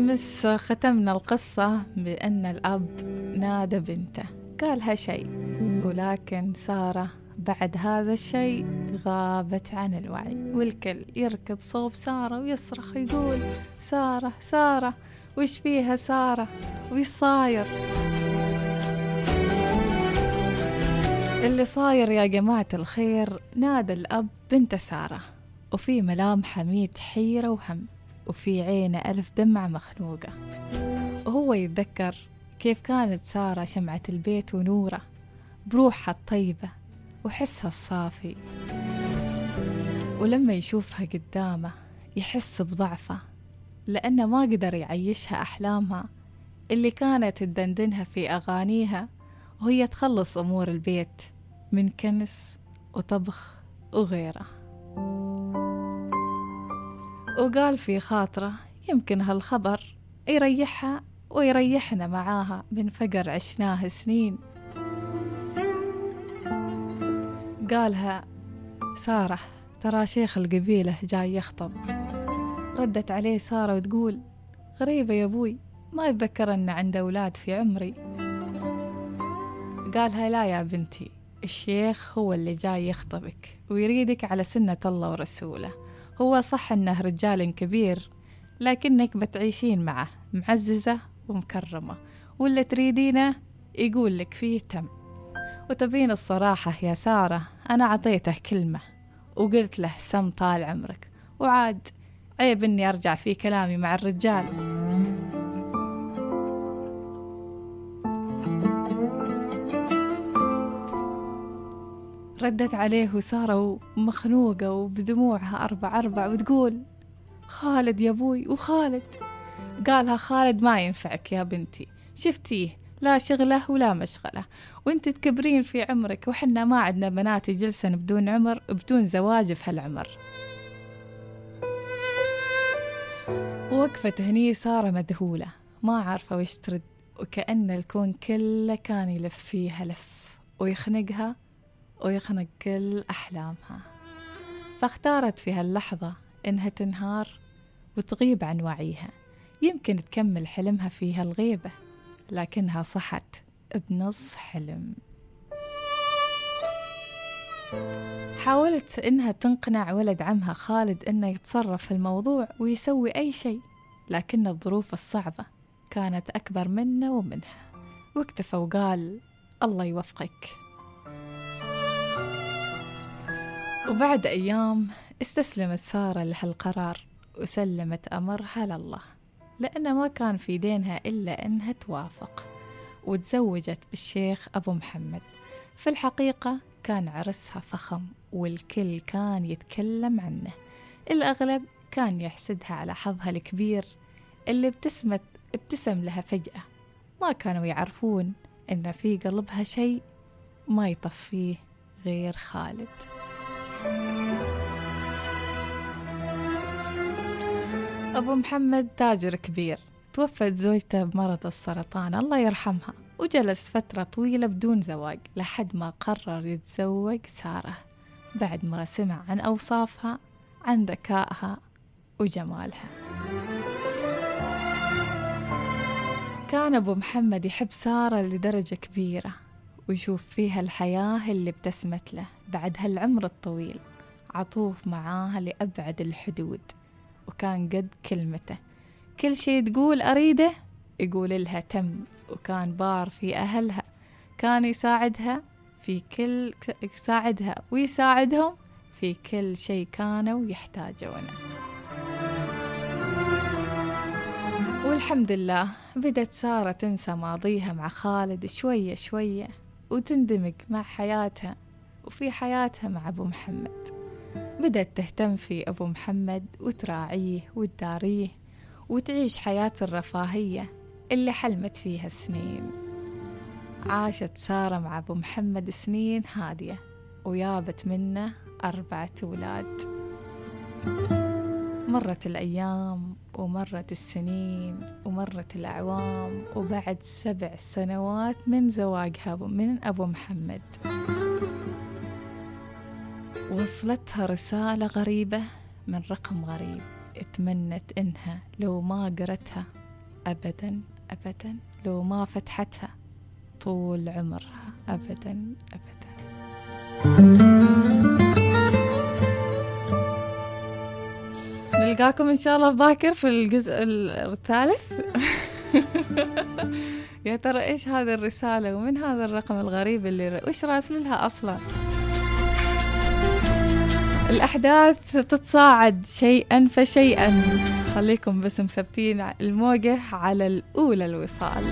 أمس ختمنا القصة بأن الأب نادى بنته. قالها شيء ولكن سارة بعد هذا الشيء غابت عن الوعي. والكل يركض صوب سارة ويصرخ يقول سارة سارة وش فيها سارة؟ وش صاير؟ اللي صاير يا جماعة الخير نادى الأب بنت سارة وفي ملامحه ميت حيرة وهم. وفي عينه ألف دمعة مخنوقة وهو يتذكر كيف كانت سارة شمعة البيت ونوره بروحها الطيبة وحسها الصافي. ولما يشوفها قدامه يحس بضعفه لأنه ما قدر يعيشها أحلامها اللي كانت تدندنها في أغانيها وهي تخلص أمور البيت من كنس وطبخ وغيره. وقال في خاطره يمكن هالخبر يريحها ويريحنا معاها من فقر عشناه سنين. قالها سارة ترى شيخ القبيلة جاي يخطب. ردت عليه سارة وتقول غريبة يا أبوي ما أتذكر أن عنده أولاد في عمري. قالها لا يا بنتي الشيخ هو اللي جاي يخطبك ويريدك على سنة الله ورسوله. هو صح أنه رجال كبير لكنك بتعيشين معه معززة ومكرمة واللي تريدينه يقول لك فيه تم. وتبين الصراحة يا سارة أنا عطيته كلمة وقلت له سم طال عمرك وعاد عيب إني أرجع في كلامي مع الرجال. ردت عليه وسارة مخنوقة وبدموعها أربع أربع وتقول خالد يا أبوي وخالد. قالها خالد ما ينفعك يا بنتي. شفتيه؟ لا شغلة ولا مشغلة. وأنت تكبرين في عمرك وحنا ما عندنا بنات يجلسن بدون عمر بدون زواج في هالعمر. وقفت هني سارة مذهولة ما عارفة وش ترد وكأن الكون كله كان يلف فيها لف ويخنقها ويخنق كل أحلامها. فاختارت في هاللحظة إنها تنهار وتغيب عن وعيها. يمكن تكمل حلمها في هالغيبة لكنها صحت بنص حلم. حاولت إنها تقنع ولد عمها خالد إنه يتصرف في الموضوع ويسوي أي شيء لكن الظروف الصعبة كانت أكبر منه ومنها. واكتفى وقال الله يوفقك. وبعد أيام استسلمت سارة لهالقرار وسلمت أمرها لله لأن ما كان في دينها إلا أنها توافق وتزوجت بالشيخ أبو محمد. في الحقيقة كان عرسها فخم والكل كان يتكلم عنه. الأغلب كان يحسدها على حظها الكبير اللي ابتسمت ابتسم لها فجأة. ما كانوا يعرفون إن في قلبها شيء ما يطفيه غير خالد. أبو محمد تاجر كبير توفت زوجته بمرض السرطان الله يرحمها وجلس فترة طويلة بدون زواج لحد ما قرر يتزوج سارة. بعد ما سمع عن أوصافها عن ذكائها وجمالها. كان أبو محمد يحب سارة لدرجة كبيرة. ويشوف فيها الحياة اللي ابتسمت له بعد هالعمر الطويل. عطوف معاها لأبعد الحدود وكان قد كلمته. كل شي تقول أريده يقول لها تم وكان بار في أهلها. كان يساعدها في كل يساعدها ويساعدهم في كل شيء كانوا يحتاجونه. والحمد لله بدت سارة تنسى ماضيها مع خالد شوية شوية. وتندمج مع حياتها وفي حياتها مع أبو محمد. بدأت تهتم في أبو محمد وتراعيه وتداريه وتعيش حياة الرفاهية اللي حلمت فيها السنين. عاشت سارة مع أبو محمد سنين هادية ويابت منه أربعة أولاد مرت الأيام ومرت السنين ومرت الأعوام وبعد سبع سنوات من زواجها من أبو محمد. وصلتها رسالة غريبة من رقم غريب. اتمنت إنها لو ما قرتها أبدا أبدا. لو ما فتحتها طول عمرها أبدا أبدا. نلقاكم إن شاء الله باكر في الجزء الثالث. يا ترى إيش هذه الرسالة ومن هذا الرقم الغريب اللي وإيش راسل لها أصلا؟ الأحداث تتصاعد شيئا فشيئا. خليكم بس مثبتين الموجة على الأولى الوصال.